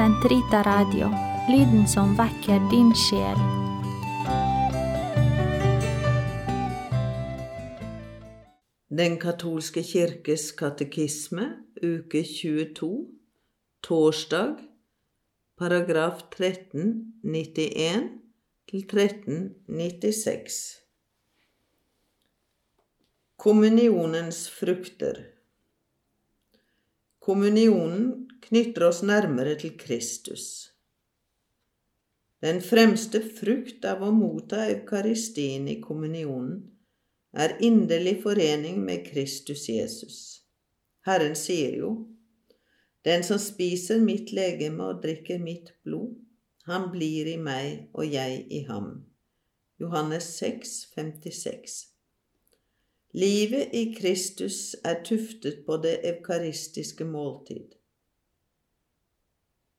Sentrita Radio, lyden som vekker din sjel. Den katolske kirkes katekisme, uke 22, torsdag, paragraf 1391 til 1396. Kommunionens frukter Kommunionen knytter oss nærmere til Kristus. Den fremste frukt av å motta eukaristien i kommunionen er inderlig forening med Kristus Jesus. Herren sier jo, Den som spiser mitt legeme og drikker mitt blod, han blir i meg og jeg i ham. Johannes 6, 56. Livet i Kristus er tuftet på det eukaristiske måltid.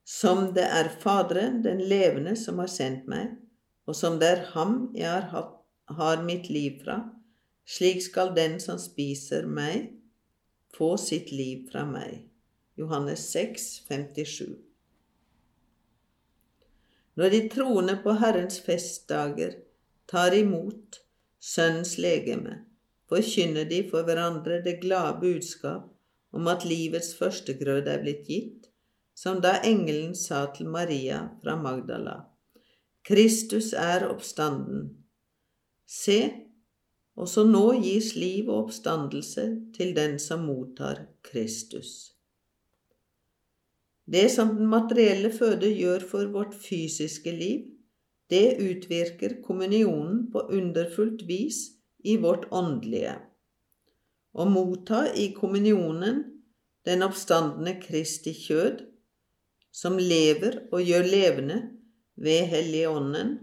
Som det er Faderen, den levende, som har sendt meg, og som det er ham jeg har, hatt, har mitt liv fra, slik skal den som spiser meg, få sitt liv fra meg. Johannes 6, 57. Når de troende på Herrens festdager tar imot Sønnens legeme, forkynner de for hverandre det glade budskap om at livets førstegrød er blitt gitt, som da engelen sa til Maria fra Magdala, Kristus er oppstanden. Se, også nå gis liv og oppstandelse til den som mottar Kristus. Det som den materielle føde gjør for vårt fysiske liv, det utvirker kommunionen på underfullt vis i vårt åndelige. og motta i kommunionen den oppstandende Kristi kjød, som lever og gjør levende ved Helligånden,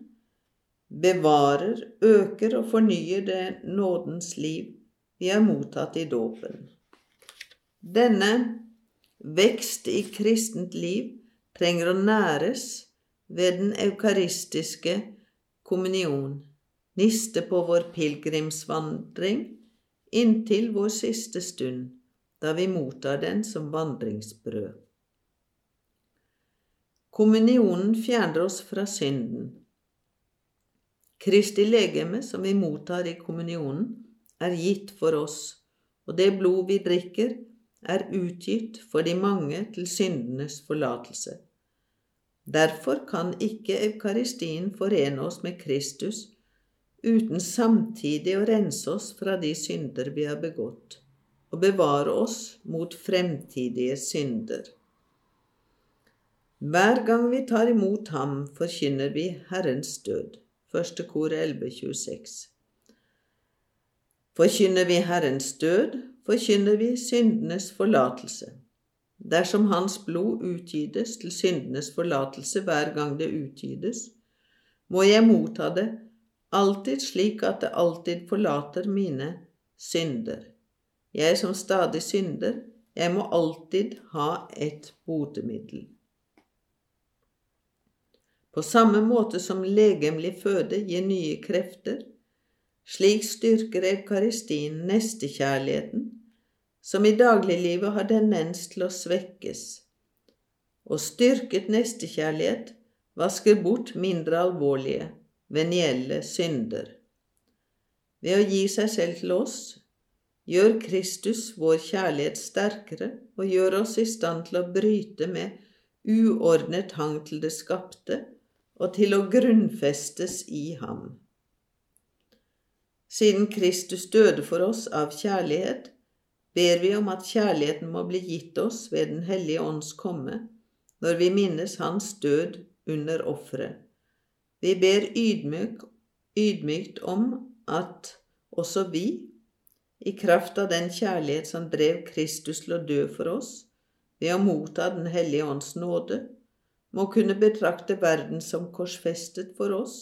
bevarer, øker og fornyer det nådens liv vi har mottatt i dåpen. Denne vekst i kristent liv trenger å næres ved den eukaristiske kommunion, niste på vår pilegrimsvandring inntil vår siste stund, da vi mottar den som vandringsbrød. Kommunionen fjerner oss fra synden. Kristi legeme, som vi mottar i kommunionen, er gitt for oss, og det blod vi drikker, er utgitt for de mange til syndenes forlatelse. Derfor kan ikke Eukaristien forene oss med Kristus uten samtidig å rense oss fra de synder vi har begått, og bevare oss mot fremtidige synder. Hver gang vi tar imot ham, forkynner vi Herrens død. Første kor 1126. Forkynner vi Herrens død, forkynner vi syndenes forlatelse. Dersom Hans blod utgytes til syndenes forlatelse hver gang det utgytes, må jeg motta det alltid slik at det alltid forlater mine synder. Jeg som stadig synder, jeg må alltid ha et botemiddel. På samme måte som legemlig føde gir nye krefter, slik styrker eukaristien nestekjærligheten, som i dagliglivet har tendens til å svekkes. Og styrket nestekjærlighet vasker bort mindre alvorlige, venielle synder. Ved å gi seg selv til oss gjør Kristus vår kjærlighet sterkere og gjør oss i stand til å bryte med uordnet hang til det skapte og til å grunnfestes i ham. Siden Kristus døde for oss av kjærlighet, ber vi om at kjærligheten må bli gitt oss ved Den hellige ånds komme, når vi minnes Hans død under offeret. Vi ber ydmyk, ydmykt om at også vi, i kraft av den kjærlighet som drev Kristus til å dø for oss, ved å motta Den hellige ånds nåde, må kunne betrakte verden som korsfestet for oss,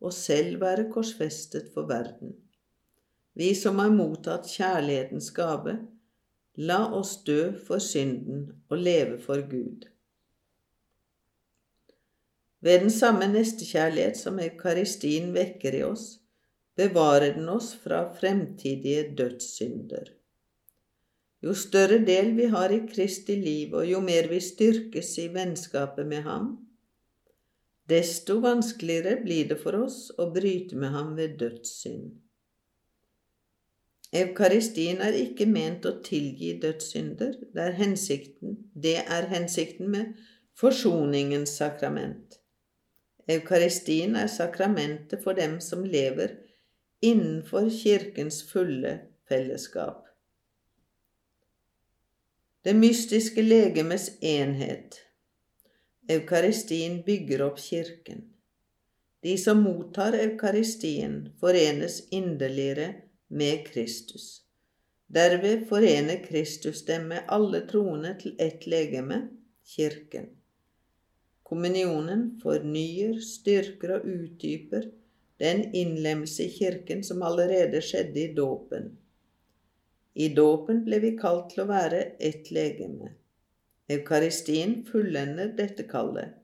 og selv være korsfestet for verden. Vi som har mottatt kjærlighetens gave, la oss dø for synden og leve for Gud. Ved den samme nestekjærlighet som eukaristien vekker i oss, bevarer den oss fra fremtidige dødssynder. Jo større del vi har i Kristi liv, og jo mer vi styrkes i vennskapet med ham, desto vanskeligere blir det for oss å bryte med ham ved dødssynd. Eukaristien er ikke ment å tilgi dødssynder, det er hensikten, med forsoningens sakrament. Eukaristien er sakramentet for dem som lever innenfor Kirkens fulle fellesskap. Det mystiske legemes enhet. Eukaristien bygger opp Kirken. De som mottar Eukaristien, forenes inderligere med Kristus. Derved forener Kristus dem med alle troende til ett legeme, Kirken. Kommunionen fornyer, styrker og utdyper den innlemmelse i Kirken som allerede skjedde i dåpen. I dåpen ble vi kalt til å være ett legeme. Eukaristien fullender dette kallet.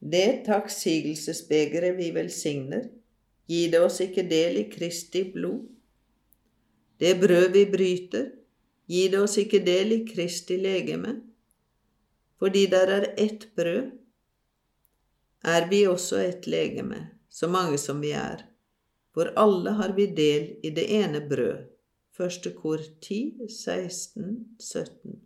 Det takksigelsesbegeret vi velsigner, gir det oss ikke del i Kristi blod. Det brød vi bryter, gir det oss ikke del i Kristi legeme. Fordi der er ett brød, er vi også ett legeme, så mange som vi er, for alle har vi del i det ene brød Første kor 10, 16, 17.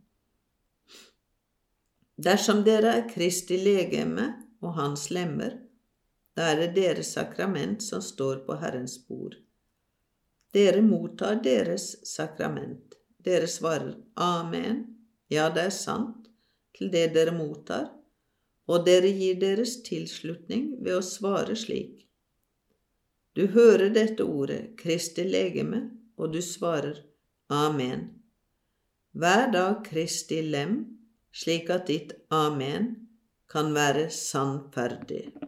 Dersom dere er Kristi legeme og hans lemmer, da er det deres sakrament som står på Herrens bord. Dere mottar deres sakrament. Dere svarer Amen, ja, det er sant, til det dere mottar, og dere gir deres tilslutning ved å svare slik. Du hører dette ordet, Kristi legeme, og du svarer Amen. Vær da Kristi lem, slik at ditt Amen kan være sannferdig.